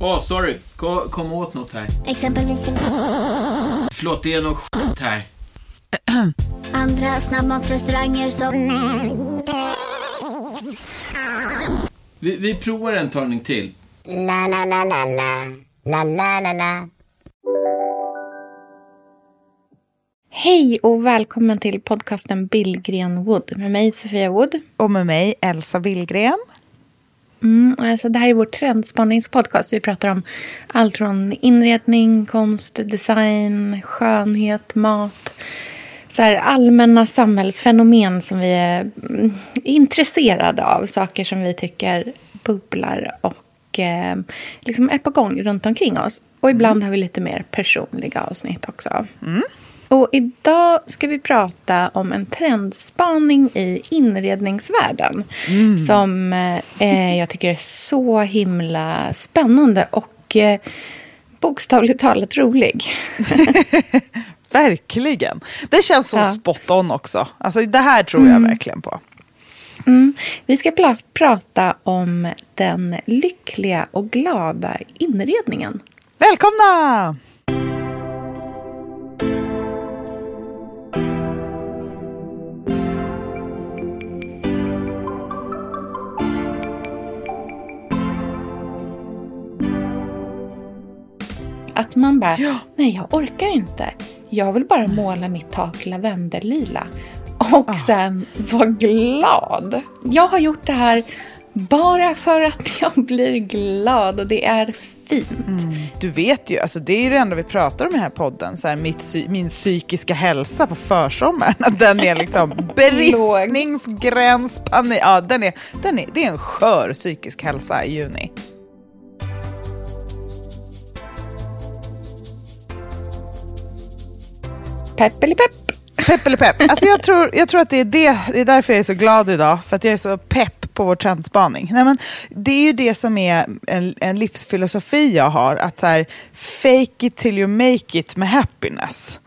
Åh, oh, sorry. Kom, kom åt något här. Exempelvis... Förlåt, det är något skit här. Andra snabbmatsrestauranger som... Vi, vi provar en talning till. La, la, la, la, la. La, la, la, la. Hej och välkommen till podcasten Billgren Wood med mig Sofia Wood. Och med mig Elsa Billgren. Mm, alltså det här är vår trendspanningspodcast. Vi pratar om allt från inredning, konst, design, skönhet, mat. Så här allmänna samhällsfenomen som vi är mm, intresserade av. Saker som vi tycker bubblar och eh, liksom är på gång runt omkring oss. Och ibland mm. har vi lite mer personliga avsnitt också. Mm. Och idag ska vi prata om en trendspaning i inredningsvärlden. Mm. Som eh, jag tycker är så himla spännande och eh, bokstavligt talat rolig. verkligen. Det känns så ja. spot on också. Alltså, det här tror jag mm. verkligen på. Mm. Vi ska pr prata om den lyckliga och glada inredningen. Välkomna! Man bara, ja. nej jag orkar inte. Jag vill bara måla mitt tak lavendellila. Och ah. sen vara glad. Jag har gjort det här bara för att jag blir glad och det är fint. Mm. Du vet ju, alltså det är det enda vi pratar om i den här podden, så här, mitt, min psykiska hälsa på försommaren. Att den är liksom bristningsgräns, panik. Ja, den är, den är, det är en skör psykisk hälsa i juni. Pepp eller pepp? Pepp eller pepp. Alltså jag, tror, jag tror att det är, det, det är därför jag är så glad idag. För att jag är så pepp på vår trendspaning. Nej, men det är ju det som är en, en livsfilosofi jag har. Att så här, fake it till you make it med happiness.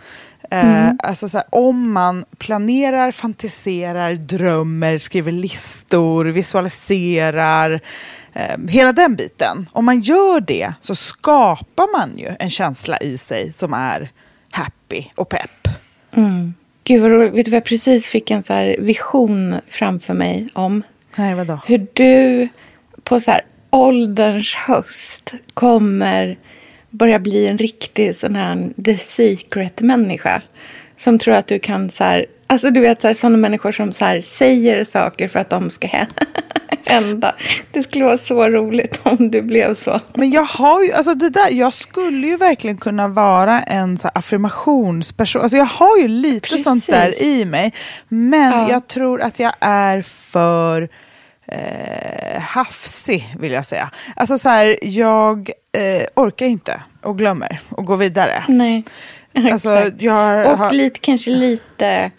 Eh, mm. Alltså så här, om man planerar, fantiserar, drömmer, skriver listor, visualiserar, uh, hela den biten. Om man gör det så skapar man ju en känsla i sig som är happy och pepp. Mm. Gud vad roligt. Vet du vad jag precis fick en så vision framför mig om? Nej, vadå? Hur du på så här ålderns höst kommer börja bli en riktig sån här the secret-människa. Som tror att du kan så här, alltså du vet så här, sådana människor som så här, säger saker för att de ska hända. Det skulle vara så roligt om du blev så. Men jag har ju, alltså det där, jag skulle ju verkligen kunna vara en så affirmationsperson. Alltså jag har ju lite Precis. sånt där i mig. Men ja. jag tror att jag är för eh, hafsig, vill jag säga. Alltså så här, jag eh, orkar inte och glömmer och går vidare. Nej, alltså, jag Och har... lite, kanske lite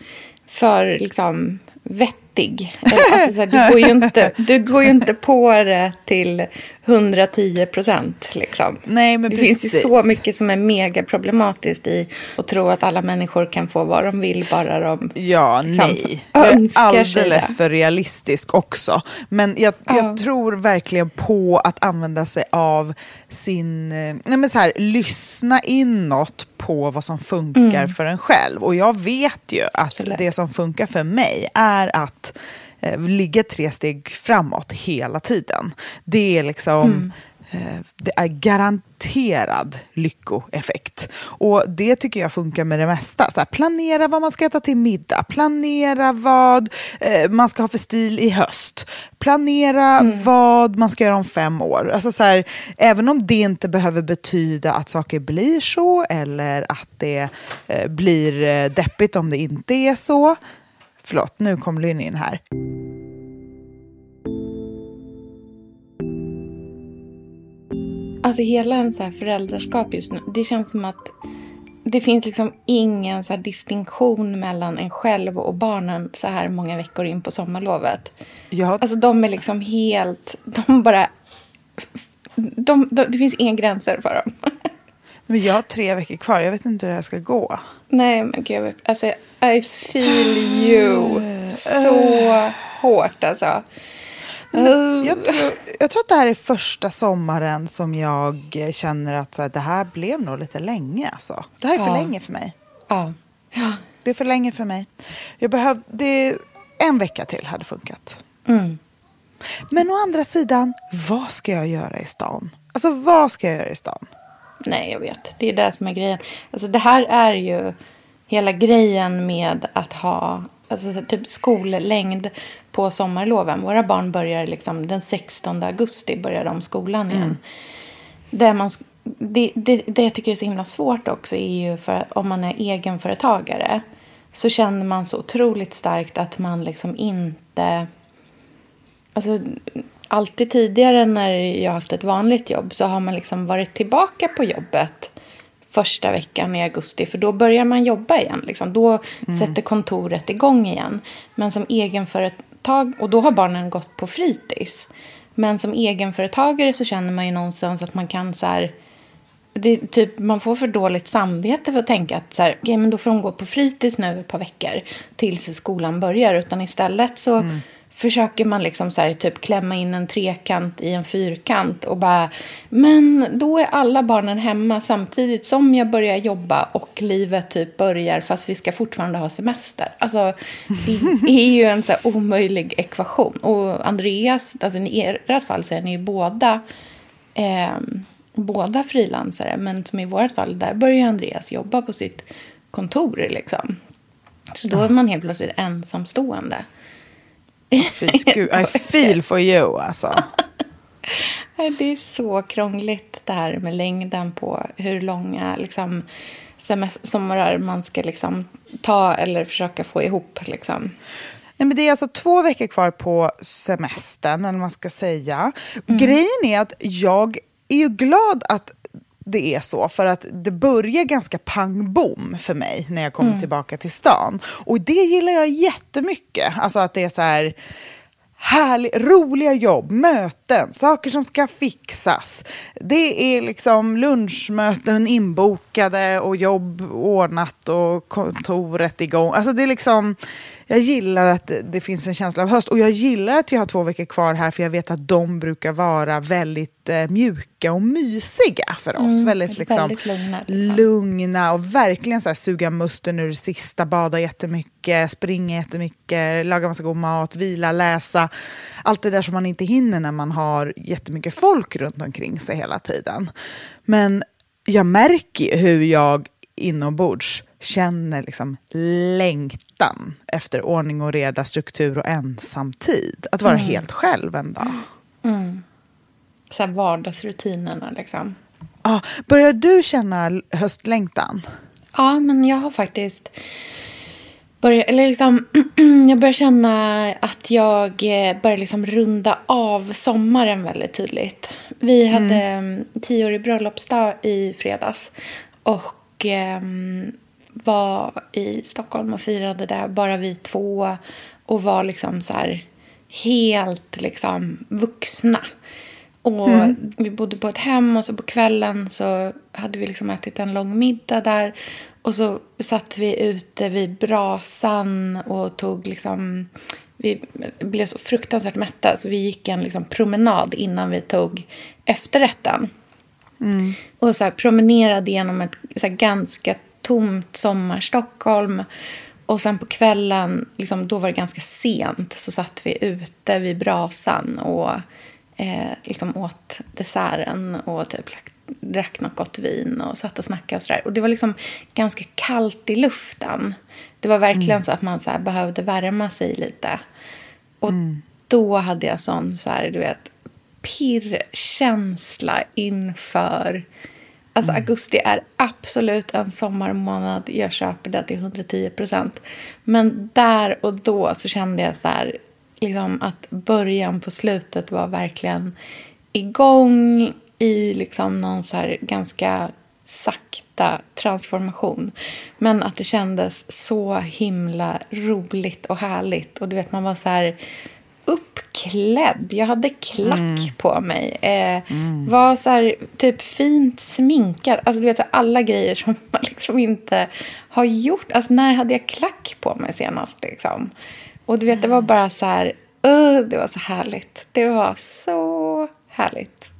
för liksom vettig. Alltså, så här, du, går ju inte, du går ju inte på det till 110 procent. Liksom. Nej, men det precis. finns ju så mycket som är mega problematiskt i att tro att alla människor kan få vad de vill bara de Ja, liksom, nej. Är alldeles för realistisk också. Men jag, ja. jag tror verkligen på att använda sig av sin... Eh, nej men så här, lyssna inåt på vad som funkar mm. för en själv. Och jag vet ju att Absolut. det som funkar för mig är att eh, ligga tre steg framåt hela tiden. Det är liksom... Mm. Eh, det är garanterad lyckoeffekt. Och det tycker jag funkar med det mesta. Så här, planera vad man ska äta till middag, planera vad eh, man ska ha för stil i höst, planera mm. vad man ska göra om fem år. Alltså så här, även om det inte behöver betyda att saker blir så eller att det eh, blir eh, deppigt om det inte är så. Förlåt, nu kom Lynn in här. Alltså hela en så här föräldraskap just nu. Det känns som att det finns liksom ingen så distinktion mellan en själv och barnen så här många veckor in på sommarlovet. Ja. Alltså de är liksom helt... De bara... De, de, det finns inga gränser för dem. Men jag har tre veckor kvar. Jag vet inte hur det här ska gå. Nej, men gud. Alltså, I feel you. Så hårt alltså. Men jag, tror, jag tror att det här är första sommaren som jag känner att så här, det här blev nog lite länge. Alltså. Det här är för ja. länge för mig. Ja. ja. Det är för länge för mig. Jag behövde, en vecka till hade funkat. Mm. Men å andra sidan, vad ska jag göra i stan? Alltså vad ska jag göra i stan? Nej, jag vet. Det är det som är grejen. Alltså det här är ju hela grejen med att ha alltså, typ skollängd på sommarloven. Våra barn börjar liksom den 16 augusti börjar de skolan igen. Mm. Det, man, det, det, det jag tycker är så himla svårt också är ju för om man är egenföretagare så känner man så otroligt starkt att man liksom inte... Alltså, alltid tidigare när jag har haft ett vanligt jobb så har man liksom varit tillbaka på jobbet första veckan i augusti. För då börjar man jobba igen. Liksom. Då mm. sätter kontoret igång igen. Men som egenföretag, och då har barnen gått på fritids. Men som egenföretagare så känner man ju någonstans att man kan så här, det, typ, man får för dåligt samvete för att tänka att så här, okay, men då får de gå på fritids nu ett par veckor tills skolan börjar. Utan istället så mm försöker man liksom så här, typ klämma in en trekant i en fyrkant och bara men då är alla barnen hemma samtidigt som jag börjar jobba och livet typ börjar fast vi ska fortfarande ha semester. Alltså det är ju en så omöjlig ekvation. Och Andreas, alltså i ert fall så är ni ju båda eh, båda frilansare men som i vårt fall där börjar Andreas jobba på sitt kontor liksom. Så då är man helt plötsligt ensamstående. Fy, gud, I feel for you alltså. det är så krångligt det här med längden på hur långa liksom, somrar man ska liksom, ta eller försöka få ihop. Liksom. Nej, men det är alltså två veckor kvar på semestern, eller man ska säga. Mm. Grejen är att jag är ju glad att det är så, för att det börjar ganska pang bom för mig när jag kommer mm. tillbaka till stan. Och det gillar jag jättemycket. Alltså att det är så här härlig, roliga jobb, möten, saker som ska fixas. Det är liksom lunchmöten inbokade och jobb ordnat och kontoret igång. Alltså det är liksom, jag gillar att det finns en känsla av höst och jag gillar att vi har två veckor kvar här för jag vet att de brukar vara väldigt eh, mjuka och mysiga för oss. Mm, väldigt, liksom, väldigt lugna, liksom. lugna och verkligen så här, suga musten ur det sista, bada jättemycket, springa jättemycket, laga massa god mat, vila, läsa. Allt det där som man inte hinner när man har jättemycket folk runt omkring sig hela tiden. Men jag märker hur jag inombords känner liksom längtan efter ordning och reda, struktur och ensamtid. Att vara mm. helt själv en dag. Mm. Så här vardagsrutinerna liksom. Ah, börjar du känna höstlängtan? Ja, men jag har faktiskt börjat, eller liksom, jag börjar känna att jag eh, börjar liksom runda av sommaren väldigt tydligt. Vi hade mm. tioårig bröllopsdag i fredags. Och eh, var i Stockholm och firade där, bara vi två. Och var liksom så här helt liksom vuxna. Och mm. Vi bodde på ett hem och så på kvällen så hade vi liksom ätit en lång middag där. Och så satt vi ute vid brasan och tog liksom... Vi blev så fruktansvärt mätta så vi gick en liksom promenad innan vi tog efterrätten. Mm. Och så här, promenerade genom ett så här, ganska tomt sommar-Stockholm. Och sen på kvällen, liksom, då var det ganska sent, så satt vi ute vid brasan och eh, liksom åt desserten och typ drack något gott vin och satt och snackade och sådär. Och det var liksom ganska kallt i luften. Det var verkligen mm. så att man så behövde värma sig lite. Och mm. då hade jag sån så här, du vet, pirrkänsla inför Alltså mm. augusti är absolut en sommarmånad. Jag köper det till 110 procent. Men där och då så kände jag så här, liksom att början på slutet var verkligen igång. i liksom någon så ganska sakta transformation. Men att det kändes så himla roligt och härligt. Och du vet, man var så här uppklädd. Jag hade klack mm. på mig. Eh, mm. Var så här, typ fint sminkad. Alltså du vet så alla grejer som man liksom inte har gjort. Alltså när hade jag klack på mig senast liksom? Och du vet, det var bara så här, uh, det var så härligt. Det var så härligt.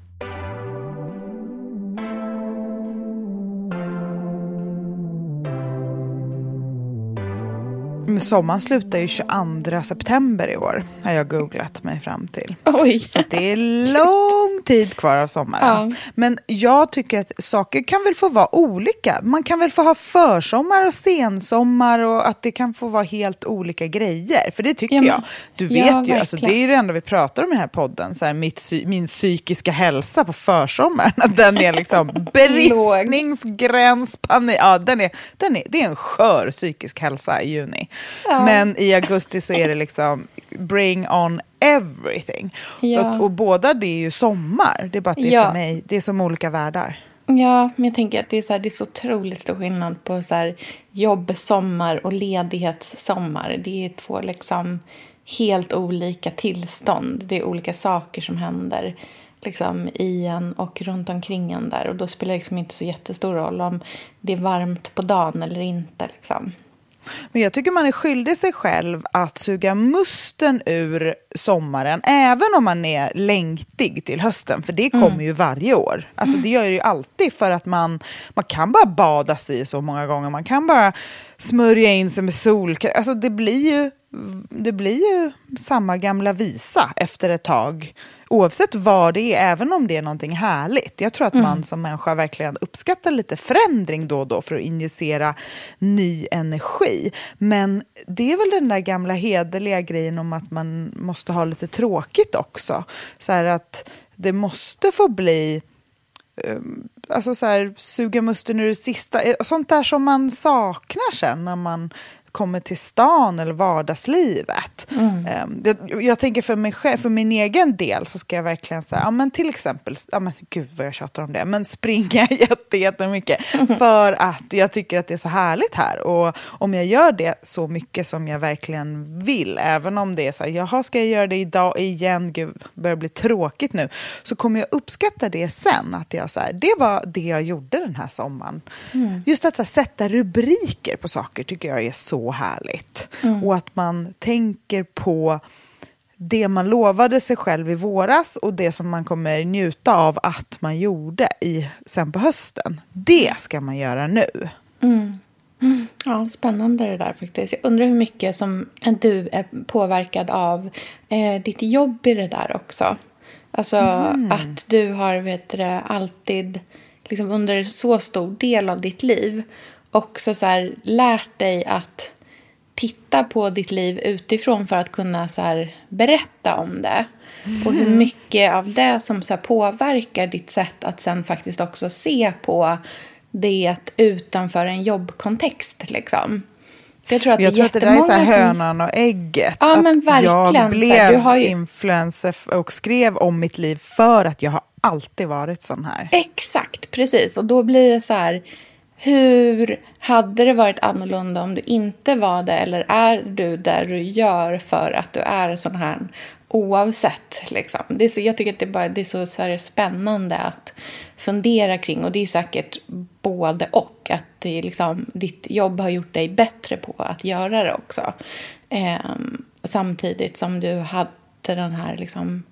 Sommaren slutar ju 22 september i år, har jag googlat mig fram till. Oj. Så det är lång tid kvar av sommaren. Ja. Men jag tycker att saker kan väl få vara olika. Man kan väl få ha försommar och sensommar och att det kan få vara helt olika grejer. För det tycker ja, jag. Du vet ja, ju, alltså, det är det enda vi pratar om i den här podden. Så här, mitt, min psykiska hälsa på försommaren. Den är liksom bristningsgräns, panik. Ja, den är, den är, det är en skör psykisk hälsa i juni. Ja. Men i augusti så är det liksom bring on everything. Ja. Så att, och båda det är ju sommar. Det är bara att det är ja. för mig, det är som olika världar. Ja, men jag tänker att det är så, här, det är så otroligt stor skillnad på så här, jobbsommar och ledighetssommar. Det är två liksom helt olika tillstånd. Det är olika saker som händer liksom, i en och runt omkring en där. Och då spelar det liksom inte så jättestor roll om det är varmt på dagen eller inte. Liksom. Men jag tycker man är skyldig sig själv att suga musten ur sommaren, även om man är längtig till hösten, för det kommer mm. ju varje år. Alltså det gör det ju alltid för att man, man kan bara bada sig så många gånger, man kan bara smörja in sig med solkräm. Alltså det blir ju det blir ju samma gamla visa efter ett tag. Oavsett vad det är, även om det är någonting härligt. Jag tror att mm. man som människa verkligen uppskattar lite förändring då och då för att injicera ny energi. Men det är väl den där gamla hederliga grejen om att man måste ha lite tråkigt också. Så här att det måste få bli um, alltså så här, suga musten ur det sista. Eh, sånt där som man saknar sen när man kommer till stan eller vardagslivet. Mm. Um, jag, jag, tänker för mig själv, för min egen del så ska jag verkligen säga, ja men till exempel, ja men gud vad jag tjatar om det, men springa jätte, jättemycket för att jag tycker att det är så härligt här. Och om jag gör det så mycket som jag verkligen vill, även om det är så här, jaha ska jag göra det idag igen, gud, börjar bli tråkigt nu, så kommer jag uppskatta det sen, att jag så här, det var det jag gjorde den här sommaren. Mm. Just att så här, sätta rubriker på saker tycker jag är så härligt. Mm. Och att man tänker på det man lovade sig själv i våras och det som man kommer njuta av att man gjorde i, sen på hösten. Det ska man göra nu. Mm. Mm. Ja, spännande det där faktiskt. Jag undrar hur mycket som du är påverkad av eh, ditt jobb i det där också. Alltså mm. att du har vet du, alltid liksom under så stor del av ditt liv också så här, lärt dig att titta på ditt liv utifrån för att kunna så här, berätta om det. Mm. Och hur mm. mycket av det som så här, påverkar ditt sätt att sen faktiskt också se på det utanför en jobbkontext. Liksom. Jag tror att, jag det, tror att det där är så här hönan och ägget. Ja, att men verkligen. Jag blev ju... influencer och skrev om mitt liv för att jag har alltid varit sån här. Exakt, precis. Och då blir det så här hur hade det varit annorlunda om du inte var det eller är du där du gör för att du är sån här oavsett? Liksom. Det är så, jag tycker att det, bara, det är så, så spännande att fundera kring och det är säkert både och. Att det liksom, ditt jobb har gjort dig bättre på att göra det också. Ehm, samtidigt som du hade den här liksom,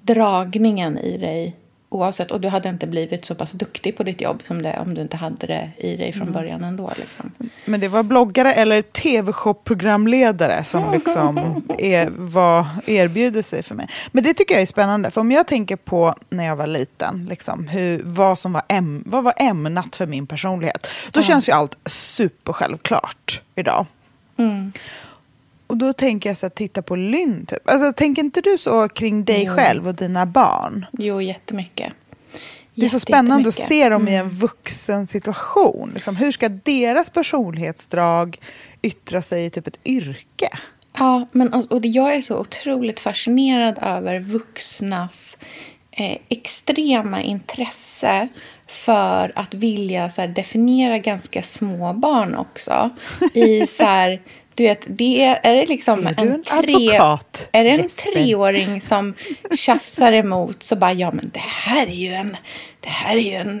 dragningen i dig oavsett. Och du hade inte blivit så pass duktig på ditt jobb som det om du inte hade det i dig från mm. början ändå. Liksom. Men det var bloggare eller tv-shop-programledare som liksom är, var, erbjuder sig för mig. Men det tycker jag är spännande. För om jag tänker på när jag var liten, liksom, hur, vad, som var äm, vad var ämnat för min personlighet. Då mm. känns ju allt supersjälvklart idag. Mm. Och då tänker jag så här, titta på Lynn. Typ. Alltså, tänker inte du så kring dig jo. själv och dina barn? Jo, jättemycket. Det är så spännande att se dem mm. i en vuxen situation. Liksom, hur ska deras personlighetsdrag yttra sig i typ ett yrke? Ja, men alltså, och jag är så otroligt fascinerad över vuxnas eh, extrema intresse för att vilja så här, definiera ganska små barn också. I så här, du vet, det är, är det liksom är en, tre, Är det en Jesper? treåring som tjafsar emot så bara, ja men det här är ju en, det här är ju en,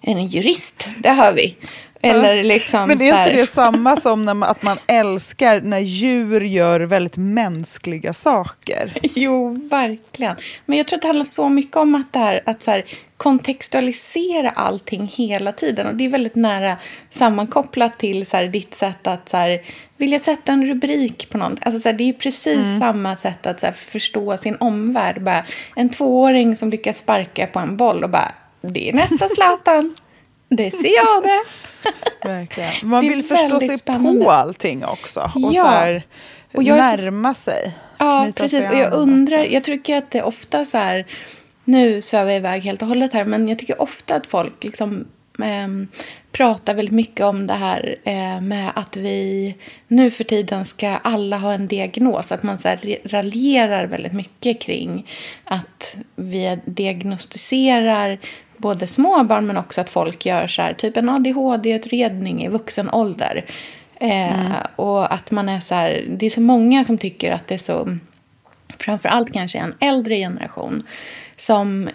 en jurist, det hör vi. Eller liksom Men är inte det samma som när man, att man älskar när djur gör väldigt mänskliga saker? Jo, verkligen. Men jag tror att det handlar så mycket om att, det här, att så här, kontextualisera allting hela tiden. Och det är väldigt nära sammankopplat till så här, ditt sätt att så här, vilja sätta en rubrik på något. Alltså, så här, det är precis mm. samma sätt att så här, förstå sin omvärld. Bara, en tvååring som lyckas sparka på en boll och bara, det är nästa Zlatan. Det ser jag det. Verkligen. Man vill förstå sig spännande. på allting också. Och ja. så här, och närma så... sig. Ja, precis. Och jag undrar, jag tycker att det är ofta så här, nu svävar jag iväg helt och hållet här, men jag tycker ofta att folk liksom eh, pratar väldigt mycket om det här eh, med att vi nu för tiden ska alla ha en diagnos. Att man så här, raljerar väldigt mycket kring att vi diagnostiserar både små barn men också att folk gör så här, typ en ADHD-utredning i vuxen ålder. Eh, mm. Och att man är så här, det är så många som tycker att det är så, framför allt kanske en äldre generation, som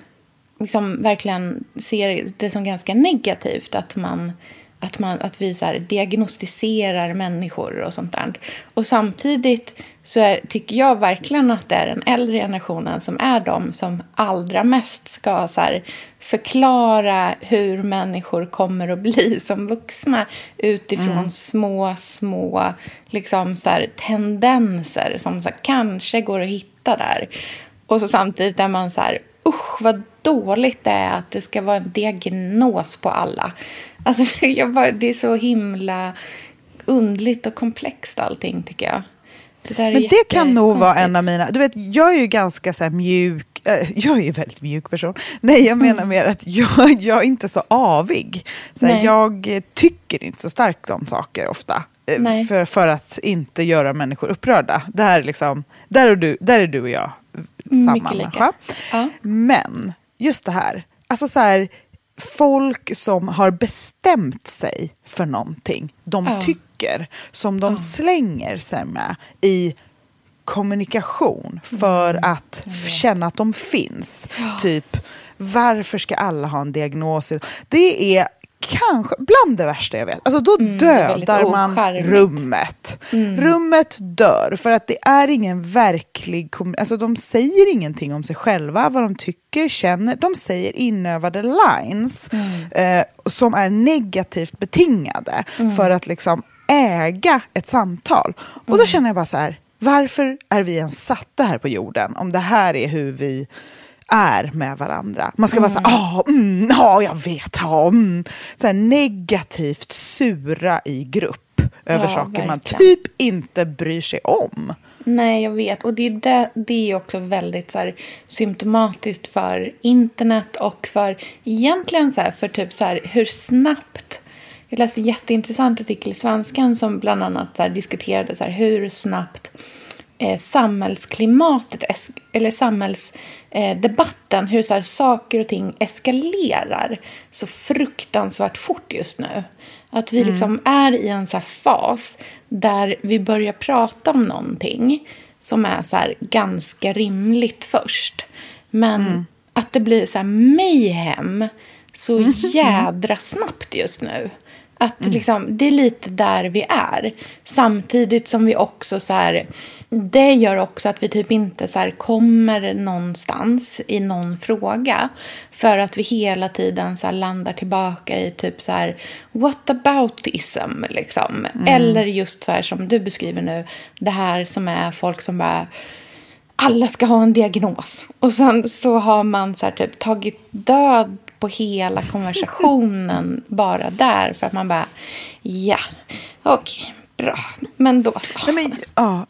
liksom verkligen ser det som ganska negativt att man att, man, att vi så diagnostiserar människor och sånt där. Och samtidigt så är, tycker jag verkligen att det är den äldre generationen som är de som allra mest ska så förklara hur människor kommer att bli som vuxna utifrån mm. små, små liksom så tendenser som så kanske går att hitta där. Och så samtidigt är man så här, usch vad dåligt det är att det ska vara en diagnos på alla. Alltså, jag bara, det är så himla undligt och komplext allting tycker jag. Det Men det kan nog vara en av mina... Du vet, jag är ju ganska så mjuk. Äh, jag är ju en väldigt mjuk person. Nej, jag menar mm. mer att jag, jag är inte så avig. Så här, jag tycker inte så starkt om saker ofta. Eh, för, för att inte göra människor upprörda. Det här är liksom, där, är du, där är du och jag samma människa. Ja. Men just det här, alltså så här, folk som har bestämt sig för någonting de ja. tycker, som de ja. slänger sig med i kommunikation för mm. att känna att de finns. Typ, varför ska alla ha en diagnos? Det är kanske bland det värsta jag vet. Alltså då mm, dödar man rummet. Mm. Rummet dör för att det är ingen verklig... Alltså de säger ingenting om sig själva, vad de tycker, känner. De säger inövade lines mm. eh, som är negativt betingade mm. för att liksom äga ett samtal. Och då mm. känner jag bara så här, varför är vi ens satta här på jorden om det här är hur vi är med varandra. Man ska mm. vara så här, ah, mm, ja, jag vet, ja, mm. så här, negativt sura i grupp över ja, saker verkligen. man typ inte bryr sig om. Nej, jag vet. Och det är, det, det är också väldigt så här, symptomatiskt för internet och för egentligen så här, för typ så här, hur snabbt jag läste en jätteintressant artikel i Svenskan som bland annat så diskuterade så hur snabbt eh, samhällsklimatet eller samhällsdebatten, eh, hur så här, saker och ting eskalerar så fruktansvärt fort just nu. Att vi mm. liksom är i en så fas där vi börjar prata om någonting som är så här, ganska rimligt först. Men mm. att det blir så här mayhem så mm. jädra snabbt just nu. Att mm. liksom, det är lite där vi är. Samtidigt som vi också så här, det gör också att vi typ inte så kommer någonstans i någon fråga. För att vi hela tiden så landar tillbaka i typ så här what aboutism liksom. Mm. Eller just så här som du beskriver nu, det här som är folk som bara alla ska ha en diagnos. Och sen så har man så typ tagit död på hela konversationen bara där. För att man bara, ja, okej, okay, bra. Men då så. Nej, men, ja,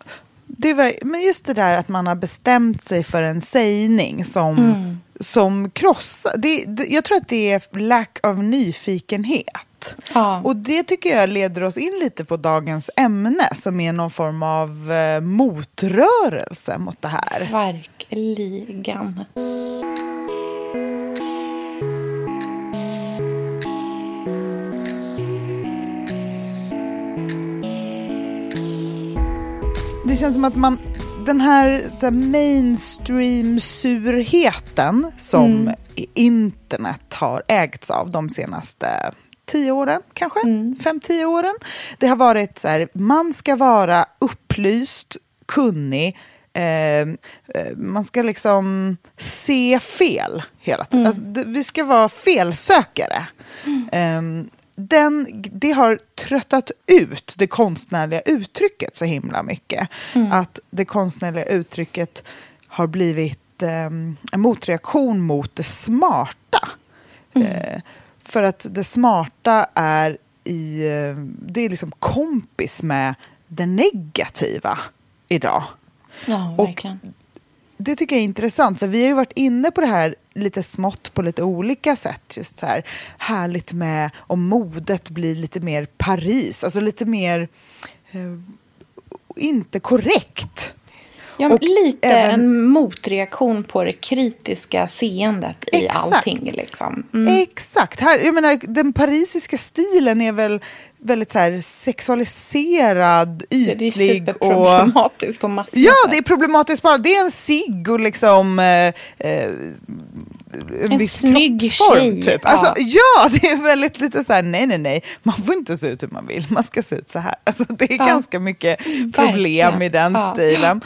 det var, men just det där att man har bestämt sig för en sägning som, mm. som krossar. Det, det, jag tror att det är lack of nyfikenhet. Ja. Och det tycker jag leder oss in lite på dagens ämne som är någon form av eh, motrörelse mot det här. Verkligen. Det känns som att man, den här, här mainstream-surheten som mm. internet har ägts av de senaste tio åren, kanske? Mm. Fem, tio åren. Det har varit så här, man ska vara upplyst, kunnig, eh, man ska liksom se fel hela tiden. Mm. Alltså, vi ska vara felsökare. Mm. Eh, den, det har tröttat ut det konstnärliga uttrycket så himla mycket. Mm. Att det konstnärliga uttrycket har blivit eh, en motreaktion mot det smarta. Mm. Eh, för att det smarta är i, eh, det är liksom kompis med det negativa idag. Ja, verkligen. Och det tycker jag är intressant, för vi har ju varit inne på det här lite smått på lite olika sätt. Just så här, härligt med om modet blir lite mer Paris, alltså lite mer eh, inte korrekt. Ja, lite även, en motreaktion på det kritiska seendet i exakt, allting. Liksom. Mm. Exakt. Här, jag menar, den parisiska stilen är väl väldigt så här, sexualiserad, ytlig. Det är superproblematiskt och, på massor Ja, det är problematiskt på Det är en cigg och liksom eh, eh, en, viss snygg kroppsform. Tjej. Typ. Ja. Alltså, ja, det är väldigt lite så här, nej, nej, nej, man får inte se ut hur man vill, man ska se ut så här. Alltså, det är ja. ganska mycket problem Verkligen. i den ja. stilen.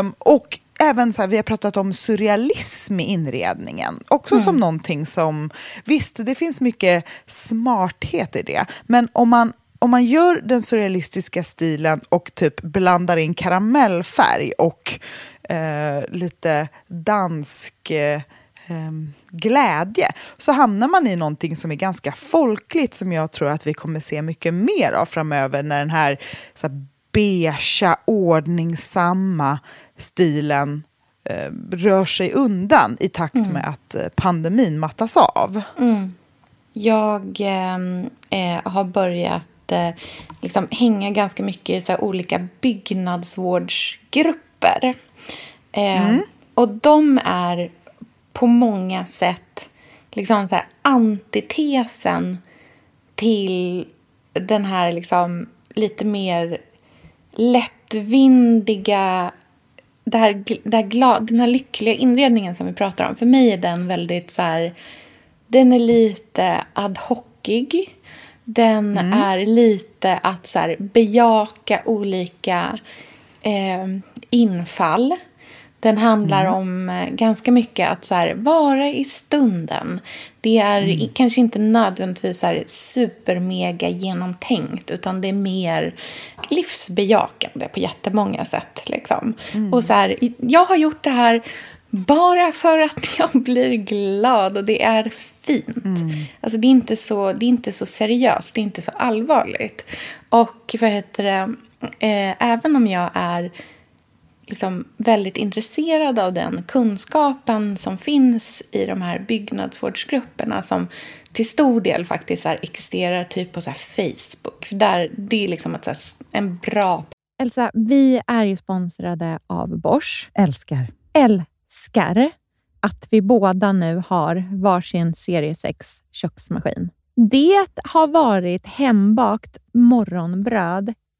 Um, och även så här, vi har pratat om surrealism i inredningen. Också mm. som någonting som, visst det finns mycket smarthet i det, men om man om man gör den surrealistiska stilen och typ blandar in karamellfärg och eh, lite dansk eh, glädje så hamnar man i någonting som är ganska folkligt som jag tror att vi kommer se mycket mer av framöver när den här, så här beigea, ordningsamma stilen eh, rör sig undan i takt mm. med att eh, pandemin mattas av. Mm. Jag ehm, eh, har börjat eh, liksom hänga ganska mycket i så olika byggnadsvårdsgrupper. Eh, mm. Och de är på många sätt liksom så antitesen till den här liksom lite mer lättvindiga det här, det här glad, den här lyckliga inredningen som vi pratar om, för mig är den väldigt så här, den är lite ad hocig. Den mm. är lite att så här, bejaka olika eh, infall. Den handlar mm. om eh, ganska mycket att så här, vara i stunden. Det är mm. kanske inte nödvändigtvis så här, supermega genomtänkt utan det är mer livsbejakande på jättemånga sätt. Liksom. Mm. Och så här, jag har gjort det här bara för att jag blir glad och det är fint. Mm. Alltså, det, är inte så, det är inte så seriöst, det är inte så allvarligt. Och vad heter det, eh, även om jag är liksom väldigt intresserad av den kunskapen som finns i de här byggnadsvårdsgrupperna som till stor del faktiskt här existerar typ på så Facebook. För där, det är liksom ett, så en bra... Elsa, vi är ju sponsrade av Bosch. Älskar. Älskar att vi båda nu har varsin serie 6 köksmaskin. Det har varit hembakt morgonbröd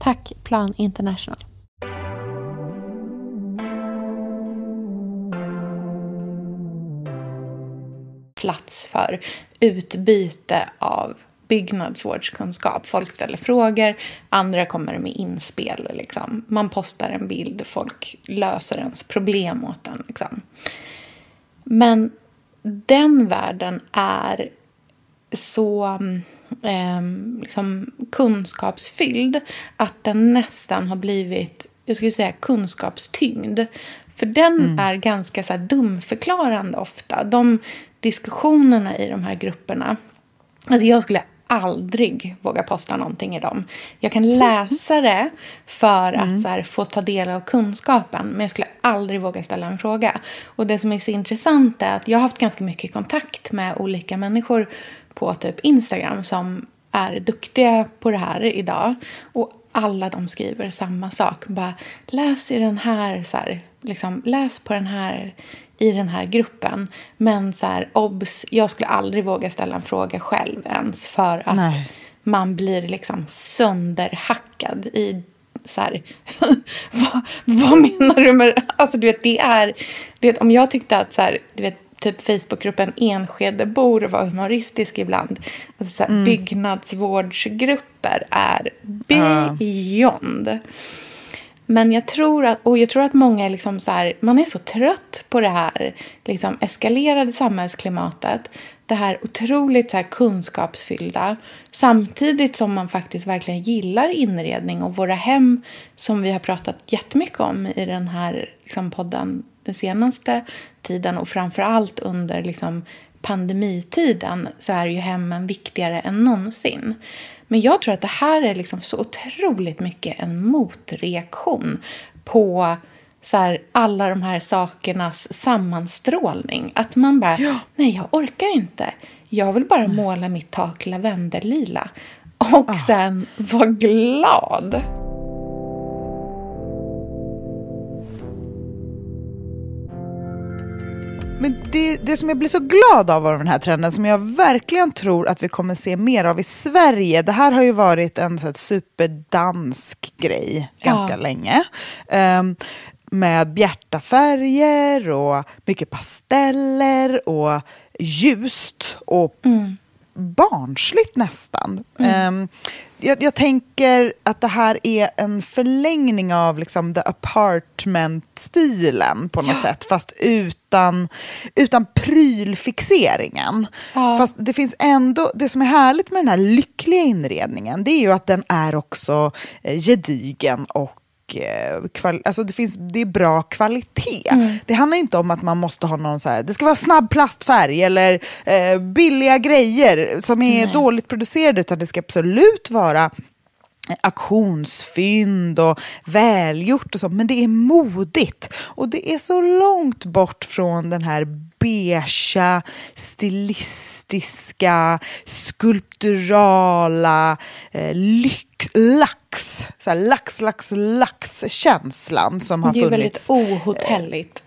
Tack Plan International. Plats för utbyte av byggnadsvårdskunskap. Folk ställer frågor, andra kommer med inspel. Liksom. Man postar en bild, folk löser ens problem åt en. Liksom. Men den världen är så mm, eh, liksom kunskapsfylld att den nästan har blivit jag skulle säga kunskapstyngd. För den mm. är ganska så här, dumförklarande ofta. De diskussionerna i de här grupperna. Alltså jag skulle aldrig våga posta någonting i dem. Jag kan läsa det för att mm. här, få ta del av kunskapen men jag skulle aldrig våga ställa en fråga. Och det som är så intressant är att jag har haft ganska mycket kontakt med olika människor på typ Instagram som är duktiga på det här idag. Och alla de skriver samma sak. Bara läs i den här, så här, liksom, läs på den här i den här gruppen. Men så här, obs, jag skulle aldrig våga ställa en fråga själv ens för att Nej. man blir liksom sönderhackad i så här, vad, vad, menar du med Alltså du vet, det är, du vet, om jag tyckte att så här, du vet, typ Facebookgruppen Enskedebor var humoristisk ibland. Alltså, så här, mm. Byggnadsvårdsgrupper är beyond. Uh. Men jag tror att, och jag tror att många är liksom så här, man är så trött på det här liksom eskalerade samhällsklimatet. Det här otroligt så här kunskapsfyllda. Samtidigt som man faktiskt verkligen gillar inredning och våra hem som vi har pratat jättemycket om i den här liksom, podden den senaste tiden och framför allt under liksom, pandemitiden så är ju hemmen viktigare än någonsin. Men jag tror att det här är liksom så otroligt mycket en motreaktion på så här, alla de här sakernas sammanstrålning. Att man bara, ja. nej jag orkar inte. Jag vill bara måla mitt tak lavendellila. Och ah. sen vara glad. Men det, det som jag blir så glad av av den här trenden, som jag verkligen tror att vi kommer se mer av i Sverige, det här har ju varit en så här, superdansk grej ganska ja. länge. Um, med bjärta färger och mycket pasteller och ljust och mm barnsligt nästan. Mm. Um, jag, jag, tänker att det här är en förlängning av liksom the apartment-stilen på något ja. sätt, fast utan, utan prylfixeringen. Ja. Fast det finns ändå, det som är härligt med den här lyckliga inredningen, det är ju att den är också eh, gedigen och Eh, alltså det, finns, det är bra kvalitet. Mm. Det handlar inte om att man måste ha någon så här, det ska vara snabb plastfärg eller eh, billiga grejer som är Nej. dåligt producerade, utan det ska absolut vara auktionsfynd och välgjort och så, men det är modigt. Och det är så långt bort från den här beiga, stilistiska, skulpturala, eh, lyx, lax, så här, lax, lax, lax-känslan som har funnits. Det är väldigt ohotelligt.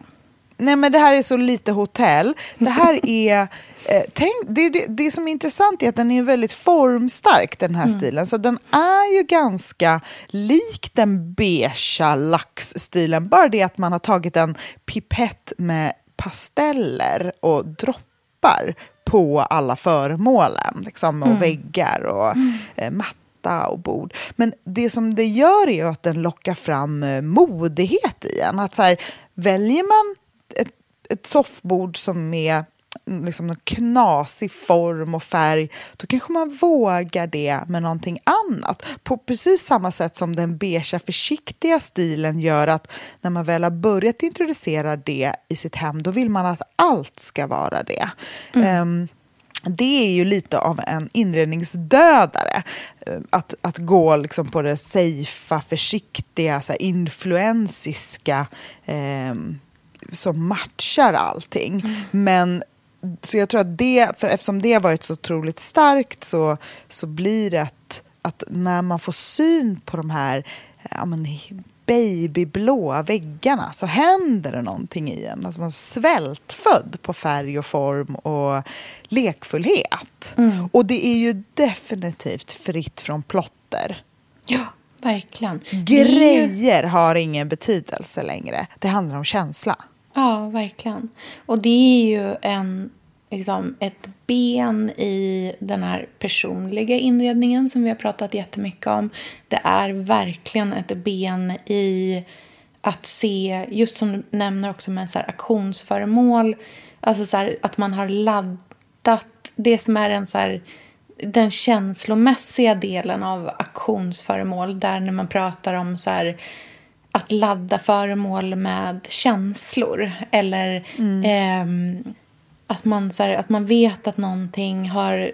Nej men det här är så lite hotell. Det här är Eh, tänk, det, det, det, som är intressant är att den är väldigt formstark, den här mm. stilen. Så den är ju ganska lik den beigea laxstilen. Bara det att man har tagit en pipett med pasteller och droppar på alla föremålen. Liksom, och mm. väggar och mm. eh, matta och bord. Men det som det gör är att den lockar fram eh, modighet i en. Att så här, väljer man ett, ett soffbord som är liksom någon knasig form och färg, då kanske man vågar det med någonting annat. På precis samma sätt som den beigea försiktiga stilen gör att när man väl har börjat introducera det i sitt hem, då vill man att allt ska vara det. Mm. Um, det är ju lite av en inredningsdödare. Eh, att, att gå liksom på det safea, försiktiga, så influensiska eh, som matchar allting. Mm. Men så jag tror att det, för eftersom det har varit så otroligt starkt så, så blir det att, att när man får syn på de här ja, men, babyblåa väggarna så händer det någonting i en. Alltså man är svältfödd på färg och form och lekfullhet. Mm. Och det är ju definitivt fritt från plotter. Ja, verkligen. Grejer ju... har ingen betydelse längre. Det handlar om känsla. Ja, verkligen. Och det är ju en, liksom, ett ben i den här personliga inredningen som vi har pratat jättemycket om. Det är verkligen ett ben i att se, just som du nämner också med så här auktionsföremål, alltså så här, att man har laddat det som är en så här den känslomässiga delen av auktionsföremål. Där när man pratar om så här, att ladda föremål med känslor. Eller mm. eh, att, man, så här, att man vet att någonting har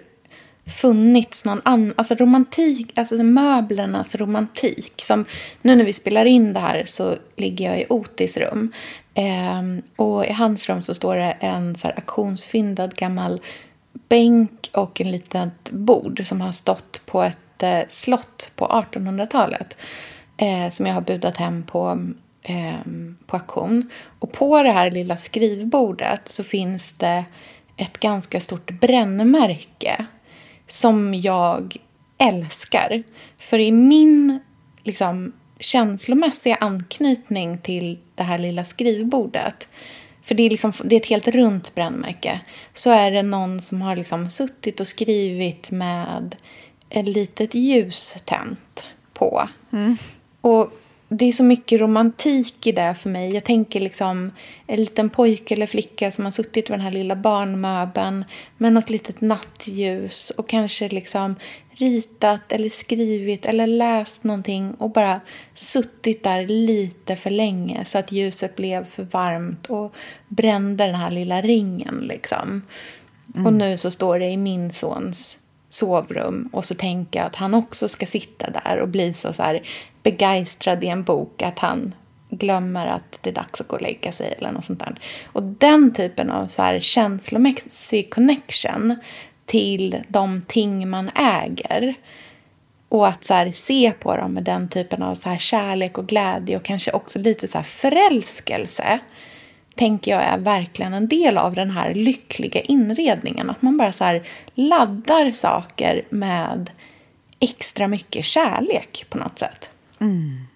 funnits någon annan, alltså romantik, alltså möblernas romantik. Som, nu när vi spelar in det här så ligger jag i Otis rum. Eh, och i hans rum så står det en så här auktionsfyndad gammal bänk och en litet bord som har stått på ett eh, slott på 1800-talet. Eh, som jag har budat hem på, eh, på auktion. Och på det här lilla skrivbordet så finns det ett ganska stort brännmärke som jag älskar. För i min liksom, känslomässiga anknytning till det här lilla skrivbordet för det är, liksom, det är ett helt runt brännmärke. Så är det någon som har liksom suttit och skrivit med ett litet ljus tänt på. Mm. Och det är så mycket romantik i det för mig. Jag tänker liksom en liten pojke eller flicka som har suttit vid den här lilla barnmöbeln med något litet nattljus och kanske liksom ritat eller skrivit eller läst någonting och bara suttit där lite för länge så att ljuset blev för varmt och brände den här lilla ringen. Liksom. Mm. Och nu så står det i min sons sovrum och så tänker jag att han också ska sitta där och bli så, så här begeistrad i en bok att han glömmer att det är dags att gå och lägga sig eller något sånt där. Och den typen av så här känslomässig connection till de ting man äger. Och att så här, se på dem med den typen av så här, kärlek och glädje och kanske också lite så här, förälskelse tänker jag är verkligen en del av den här lyckliga inredningen. Att man bara så här, laddar saker med extra mycket kärlek på något sätt. Mm.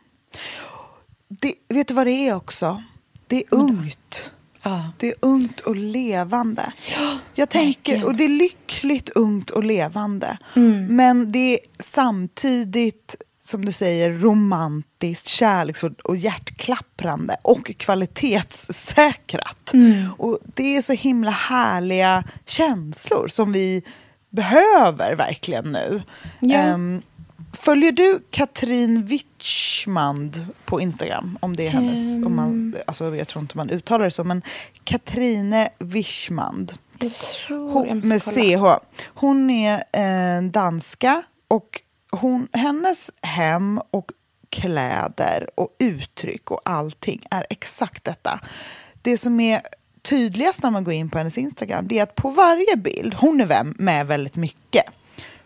Det, vet du vad det är också? Det är ungt. Ja. Det är ungt och levande. Ja, jag tänker, och det är lyckligt ungt och levande. Mm. Men det är samtidigt, som du säger, romantiskt, kärleksfullt och hjärtklapprande och kvalitetssäkrat. Mm. Och det är så himla härliga känslor som vi behöver verkligen nu. Ja. Um, Följer du Katrin Witschmand på Instagram? Om det är hennes, um, om man, ehm. alltså jag tror inte man uttalar det så, men Katrine Wischmand. Jag tror hon, jag Med CH. Hon är eh, danska och hon, hennes hem och kläder och uttryck och allting är exakt detta. Det som är tydligast när man går in på hennes Instagram det är att på varje bild, hon är med väldigt mycket,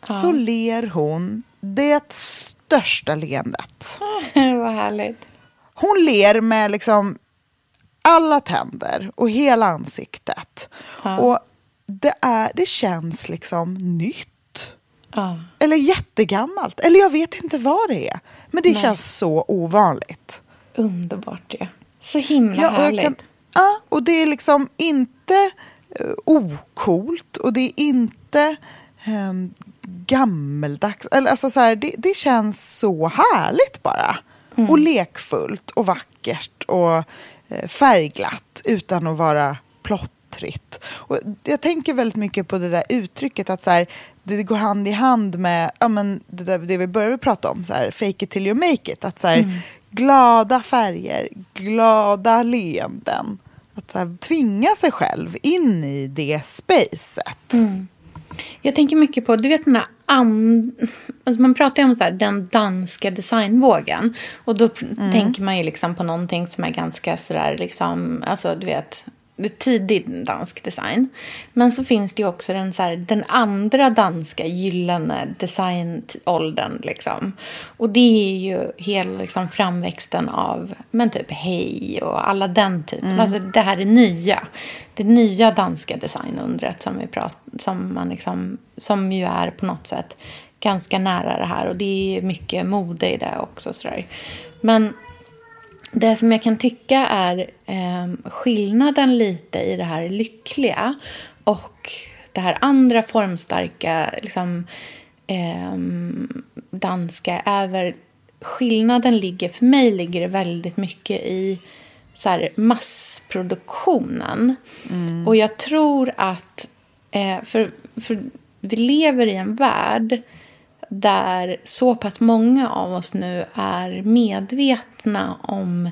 ja. så ler hon det största leendet. Vad härligt. Hon ler med liksom alla tänder och hela ansiktet. Ja. Och det, är, det känns liksom nytt. Ja. Eller jättegammalt. Eller jag vet inte vad det är. Men det Nej. känns så ovanligt. Underbart ju. Ja. Så himla ja, härligt. Kan, ja, och det är liksom inte uh, okult och det är inte um, gammeldags. Eller alltså så här, det, det känns så härligt bara. Mm. Och lekfullt och vackert och eh, färgglatt utan att vara plottrigt. Och jag tänker väldigt mycket på det där uttrycket att så här, det går hand i hand med ja, men det, där, det vi började prata om, så här, fake it till you make it. Att så här, mm. Glada färger, glada leenden. Att så här, tvinga sig själv in i det spacet. Mm. Jag tänker mycket på, du vet den där and... Alltså man pratar ju om så här, den danska designvågen. Och då mm. tänker man ju liksom på någonting som är ganska sådär liksom, alltså du vet, tidig dansk design. Men så finns det ju också den, så här, den andra danska gyllene designåldern. Liksom. Och det är ju hela liksom, framväxten av men typ Hej och alla den typen. Mm. Alltså det här är nya. Det nya danska designundret som, vi pratar, som, man liksom, som ju är på något sätt ganska nära det här. Och det är mycket mode i det också. Så där. Men det som jag kan tycka är eh, skillnaden lite i det här lyckliga och det här andra formstarka liksom, eh, danska är skillnaden ligger, för mig ligger det väldigt mycket i så här, massproduktionen. Mm. Och jag tror att, eh, för, för vi lever i en värld där så pass många av oss nu är medvetna om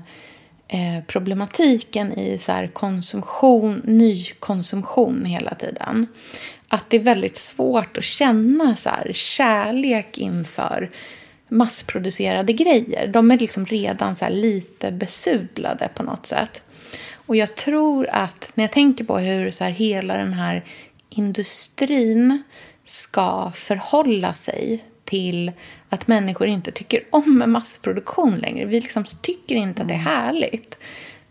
eh, problematiken i så här konsumtion, nykonsumtion hela tiden. Att det är väldigt svårt att känna så här kärlek inför massproducerade grejer. De är liksom redan så lite besudlade på något sätt. Och jag tror att när jag tänker på hur så här hela den här industrin ska förhålla sig till att människor inte tycker om massproduktion längre. Vi liksom tycker inte att det är mm. härligt.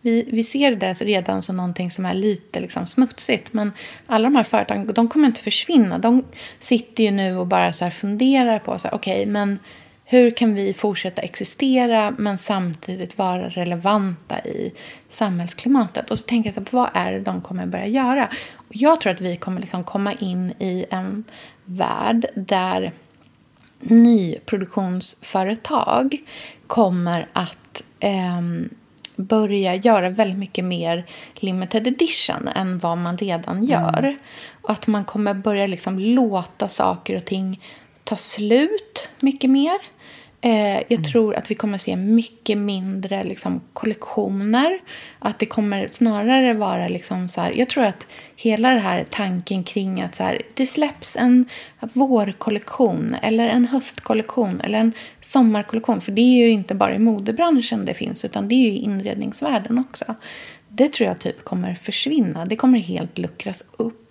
Vi, vi ser det redan som någonting som är lite liksom smutsigt. Men alla de här företagen de kommer inte försvinna. De sitter ju nu och bara så funderar på så här, okay, men hur kan vi fortsätta existera men samtidigt vara relevanta i samhällsklimatet? Och så tänker jag, vad är det de kommer börja göra? Och jag tror att vi kommer liksom komma in i en värld där nyproduktionsföretag kommer att eh, börja göra väldigt mycket mer limited edition än vad man redan mm. gör. Mm. Och att man kommer börja liksom låta saker och ting ta slut mycket mer. Eh, jag mm. tror att vi kommer se mycket mindre liksom, kollektioner. Att det kommer snarare vara liksom så här, Jag tror att hela den här tanken kring att så här, det släpps en vårkollektion eller en höstkollektion eller en sommarkollektion. För det är ju inte bara i modebranschen det finns utan det är ju i inredningsvärlden också. Det tror jag typ kommer försvinna. Det kommer helt luckras upp.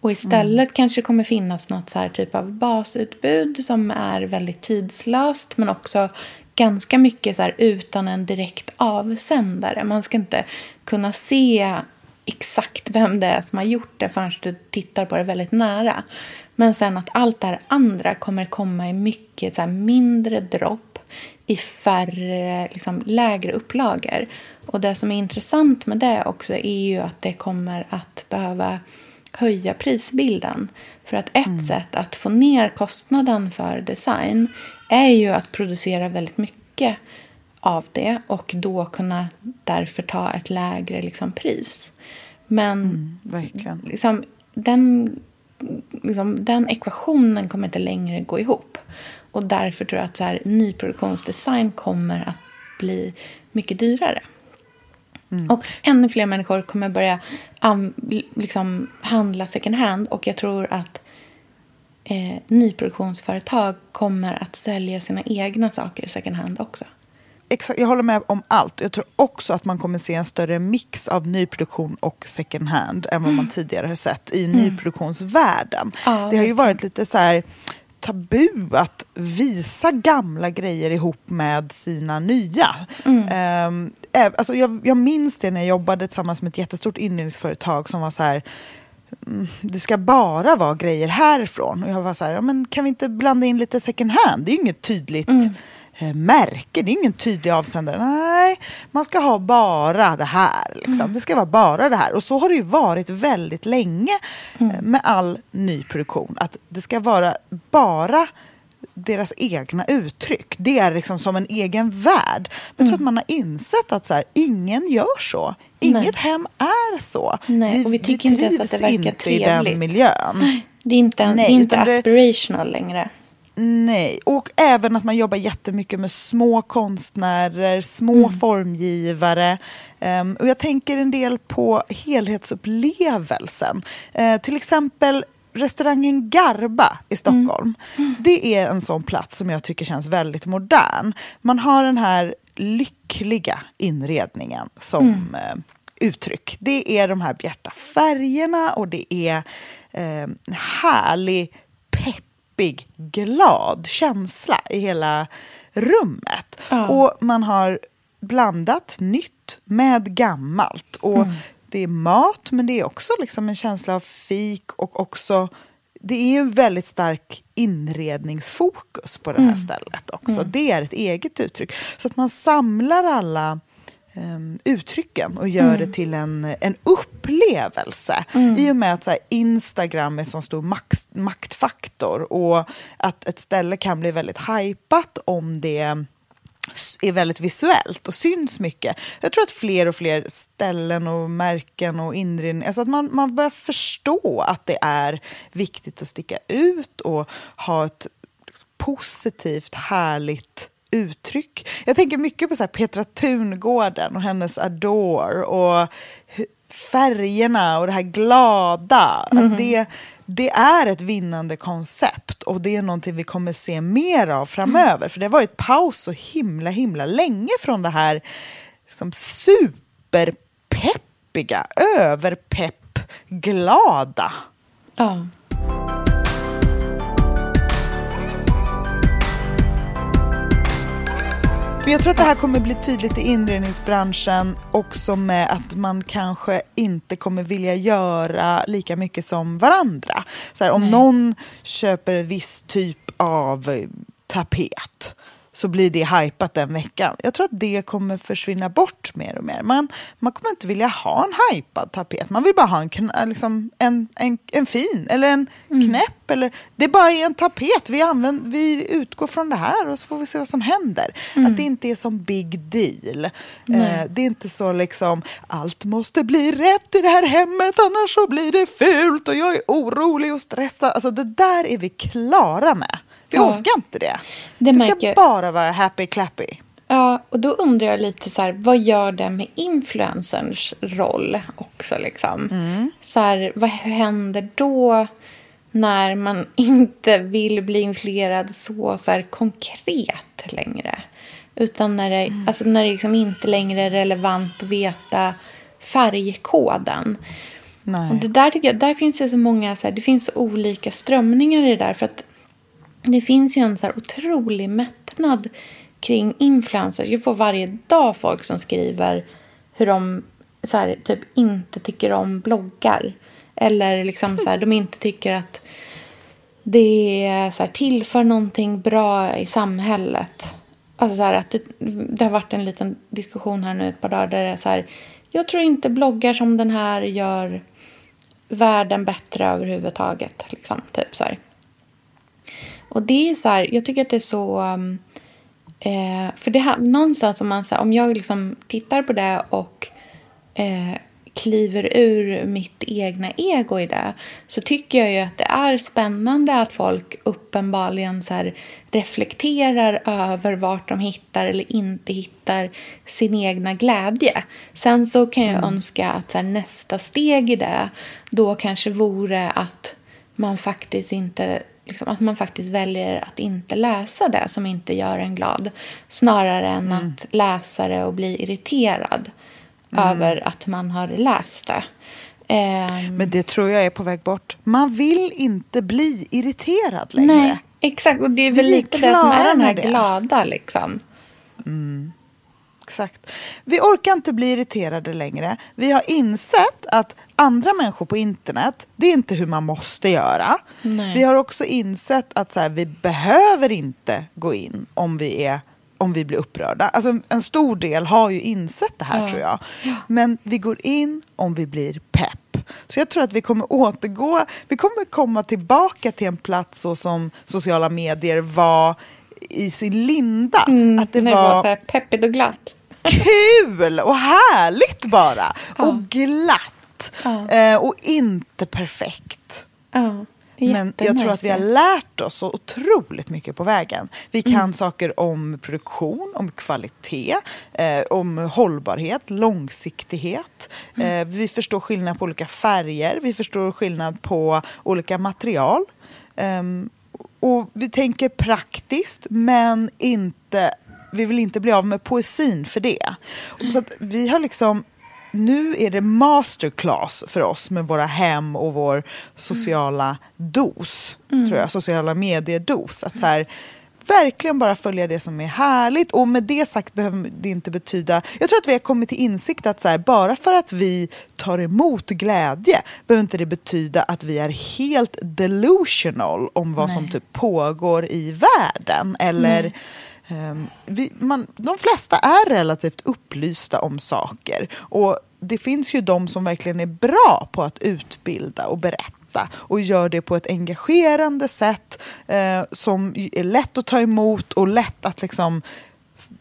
Och istället mm. kanske det kommer finnas något så här typ av basutbud som är väldigt tidslöst men också ganska mycket så utan en direkt avsändare. Man ska inte kunna se exakt vem det är som har gjort det förrän du tittar på det väldigt nära. Men sen att allt det här andra kommer komma i mycket så mindre dropp i färre, liksom, lägre upplagor. Och det som är intressant med det också är ju att det kommer att behöva höja prisbilden. För att ett mm. sätt att få ner kostnaden för design är ju att producera väldigt mycket av det och då kunna därför ta ett lägre liksom, pris. Men mm, verkligen. Liksom, den, liksom, den ekvationen kommer inte längre gå ihop. Och därför tror jag att så här, nyproduktionsdesign kommer att bli mycket dyrare. Mm. Och ännu fler människor kommer börja um, liksom, handla second hand. Och jag tror att eh, nyproduktionsföretag kommer att sälja sina egna saker second hand också. Exakt, jag håller med om allt. Jag tror också att man kommer se en större mix av nyproduktion och second hand än vad man mm. tidigare har sett i mm. nyproduktionsvärlden. Ja, det har ju varit lite så här tabu att visa gamla grejer ihop med sina nya. Mm. Um, alltså jag, jag minns det när jag jobbade tillsammans med ett jättestort inredningsföretag som var så här mm, det ska bara vara grejer härifrån. Och jag var så här, ja, men kan vi inte blanda in lite second hand? Det är ju inget tydligt mm. Eh, märke. Det är ingen tydlig avsändare. Nej, man ska ha bara det här. Liksom. Mm. Det ska vara bara det här. Och så har det ju varit väldigt länge mm. Eh, med all nyproduktion. Att det ska vara bara deras egna uttryck. Det är liksom som en egen värld. Men jag tror att mm. man har insett att så här, ingen gör så. Inget Nej. hem är så. Nej, vi, och vi tycker vi inte ens att det verkar inte trevligt. i den miljön. Nej, det är inte, Nej, inte aspirational det, längre. Nej, och även att man jobbar jättemycket med små konstnärer, små mm. formgivare. Um, och jag tänker en del på helhetsupplevelsen. Uh, till exempel restaurangen Garba i Stockholm. Mm. Mm. Det är en sån plats som jag tycker känns väldigt modern. Man har den här lyckliga inredningen som uh, uttryck. Det är de här bjärta färgerna och det är uh, härlig peppig, glad känsla i hela rummet. Ja. Och man har blandat nytt med gammalt. Och mm. Det är mat, men det är också liksom en känsla av fik och också det är en väldigt stark inredningsfokus på det här mm. stället också. Mm. Det är ett eget uttryck. Så att man samlar alla um, uttrycken och gör mm. det till en, en upplevelse. Mm. I och med att så här, Instagram är en så stor makt, maktfaktor och att ett ställe kan bli väldigt hypat om det är väldigt visuellt och syns mycket. Jag tror att fler och fler ställen och märken och inredning, alltså att man, man börjar förstå att det är viktigt att sticka ut och ha ett liksom, positivt, härligt uttryck. Jag tänker mycket på så Petra Tungården och hennes Adore och färgerna och det här glada. Mm. Det, det är ett vinnande koncept och det är någonting vi kommer se mer av framöver. Mm. För det har varit paus så himla himla länge från det här liksom, superpeppiga, överpepp, glada. Ja. Men jag tror att det här kommer bli tydligt i inredningsbranschen också med att man kanske inte kommer vilja göra lika mycket som varandra. Så här, om Nej. någon köper en viss typ av tapet så blir det hypat den veckan. Jag tror att det kommer försvinna bort mer och mer. Man, man kommer inte vilja ha en hypad tapet. Man vill bara ha en, liksom, en, en, en fin eller en mm. knäpp. Eller, det bara är en tapet. Vi, använder, vi utgår från det här och så får vi se vad som händer. Mm. Att det inte är som big deal. Eh, det är inte så liksom, allt måste bli rätt i det här hemmet annars så blir det fult och jag är orolig och stressad. Alltså det där är vi klara med. Vi ja. orkar inte det. Det, det ska bara vara happy clappy. Ja, och då undrar jag lite så här, vad gör det med influencerns roll också liksom? Mm. Så här, vad händer då när man inte vill bli influerad så, så här, konkret längre? Utan när det, mm. alltså när det liksom inte längre är relevant att veta färgkoden. Nej. Och det där, jag, där finns det så många, så här, det finns olika strömningar i det där. För att det finns ju en så här otrolig mättnad kring influencers. Jag får varje dag folk som skriver hur de så här, typ inte tycker om bloggar. Eller liksom så här, de inte tycker att det så här, tillför någonting bra i samhället. Alltså så här, att det, det, har varit en liten diskussion här nu ett par dagar där det är så här, jag tror inte bloggar som den här gör världen bättre överhuvudtaget. Liksom, typ så här. Och det är så här, jag tycker att det är så... Um, eh, för det här, någonstans om man så här, om jag liksom tittar på det och eh, kliver ur mitt egna ego i det så tycker jag ju att det är spännande att folk uppenbarligen så här reflekterar över vart de hittar eller inte hittar sin egna glädje. Sen så kan jag mm. önska att så här, nästa steg i det då kanske vore att man faktiskt inte liksom, att man faktiskt väljer att inte läsa det som inte gör en glad. Snarare än mm. att läsa det och bli irriterad mm. över att man har läst det. Um, Men det tror jag är på väg bort. Man vill inte bli irriterad längre. Nej, exakt. Och det är väl Vi lite det som är den här glada liksom. Mm. Exakt. Vi orkar inte bli irriterade längre. Vi har insett att andra människor på internet, det är inte hur man måste göra. Nej. Vi har också insett att så här, vi behöver inte gå in om vi är om vi blir upprörda. Alltså, en stor del har ju insett det här ja. tror jag. Men vi går in om vi blir pepp. Så jag tror att vi kommer återgå, vi kommer komma tillbaka till en plats så som sociala medier var i sin linda. Mm, att det, det var, var så här peppigt och glatt kul och härligt bara. Ja. Och glatt. Ja. Eh, och inte perfekt. Ja. Men jag tror att vi har lärt oss så otroligt mycket på vägen. Vi kan mm. saker om produktion, om kvalitet, eh, om hållbarhet, långsiktighet. Mm. Eh, vi förstår skillnad på olika färger, vi förstår skillnad på olika material. Eh, och vi tänker praktiskt, men inte vi vill inte bli av med poesin för det. Så att vi har liksom nu är det masterclass för oss med våra hem och vår sociala dos. Mm. tror jag, Sociala mediedos. Att så här, verkligen bara följa det som är härligt. Och med det sagt behöver det inte betyda... Jag tror att vi har kommit till insikt att så här, bara för att vi tar emot glädje behöver inte det betyda att vi är helt delusional om vad Nej. som typ pågår i världen. Eller... Nej Ehm, vi, man, de flesta är relativt upplysta om saker. Och det finns ju de som verkligen är bra på att utbilda och berätta och gör det på ett engagerande sätt eh, som är lätt att ta emot och lätt att liksom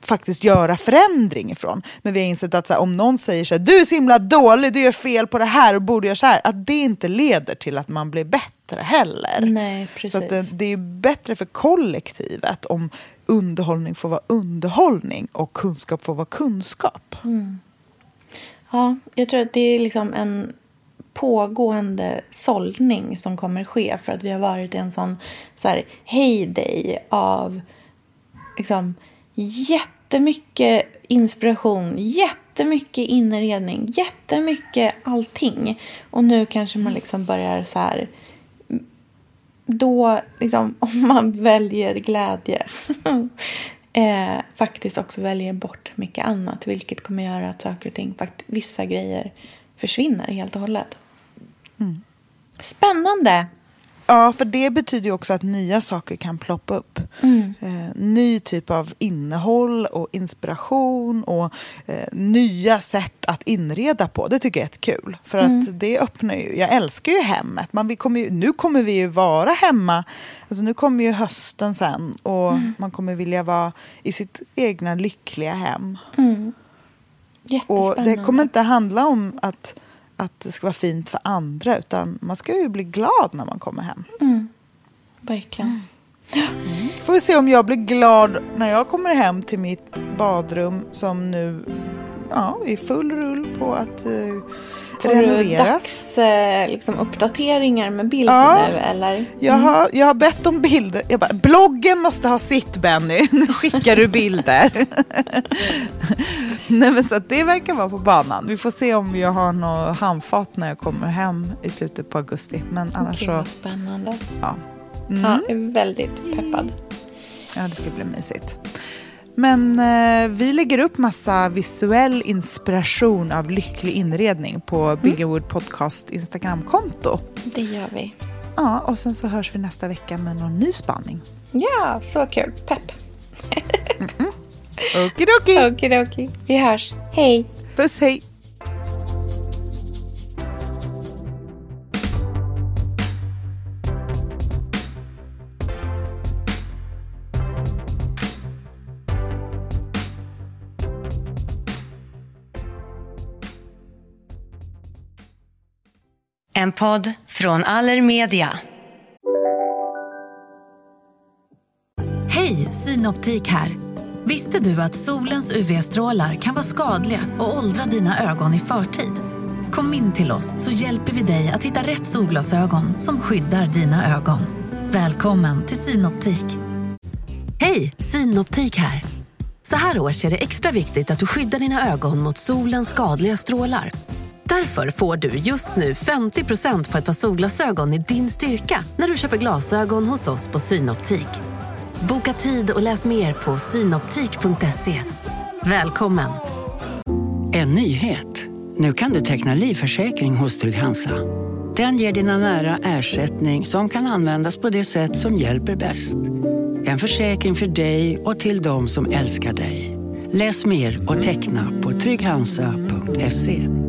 faktiskt göra förändring ifrån. Men vi har insett att här, om någon säger så här, du är så himla dålig, du gör fel på det här och borde göra så här. Att det inte leder till att man blir bättre heller. Nej, precis. Så det, det, är bättre för kollektivet om underhållning får vara underhållning och kunskap får vara kunskap. Mm. Ja, jag tror att det är liksom en pågående sållning som kommer ske för att vi har varit i en sån så här, heyday av liksom, jättemycket inspiration, jättemycket inredning, jättemycket allting. Och nu kanske man liksom börjar så här... Då, liksom, om man väljer glädje eh, faktiskt också väljer bort mycket annat vilket kommer göra att saker och ting, vissa grejer försvinner helt och hållet. Mm. Spännande! Ja, för det betyder ju också att nya saker kan ploppa upp. Mm. Eh, ny typ av innehåll och inspiration och eh, nya sätt att inreda på. Det tycker jag är kul. För mm. att det öppnar ju, jag älskar ju hemmet. Man, vi kommer ju, nu kommer vi ju vara hemma. Alltså nu kommer ju hösten sen och mm. man kommer vilja vara i sitt egna lyckliga hem. Mm. Och det kommer inte handla om att att det ska vara fint för andra utan man ska ju bli glad när man kommer hem. Mm. Verkligen. Mm. Får vi se om jag blir glad när jag kommer hem till mitt badrum som nu ja, är full rull på att uh, Får renoveras. du dags liksom, uppdateringar med bilder ja, nu eller? Mm. Jag, har, jag har bett om bilder. Jag bara, bloggen måste ha sitt Benny. Nu skickar du bilder. Nej, men så det verkar vara på banan. Vi får se om jag har något handfat när jag kommer hem i slutet på augusti. Men annars okay, så... Spännande. Ja. Mm. ja. Jag är väldigt peppad. Ja, det ska bli mysigt. Men eh, vi lägger upp massa visuell inspiration av lycklig inredning på mm. Billingwood Podcast Instagramkonto. Det gör vi. Ja, och sen så hörs vi nästa vecka med någon ny spaning. Ja, så kul. Pepp. mm -mm. Okidoki. Okidoki. Vi hörs. Hej. Puss, hej. En podd från Allermedia. Hej, Synoptik här. Visste du att solens UV-strålar kan vara skadliga och åldra dina ögon i förtid? Kom in till oss så hjälper vi dig att hitta rätt solglasögon som skyddar dina ögon. Välkommen till Synoptik. Hej, Synoptik här. Så här års är det extra viktigt att du skyddar dina ögon mot solens skadliga strålar. Därför får du just nu 50% på ett par solglasögon i din styrka när du köper glasögon hos oss på Synoptik. Boka tid och läs mer på synoptik.se. Välkommen! En nyhet. Nu kan du teckna livförsäkring hos Trygg-Hansa. Den ger dina nära ersättning som kan användas på det sätt som hjälper bäst. En försäkring för dig och till de som älskar dig. Läs mer och teckna på trygghansa.se.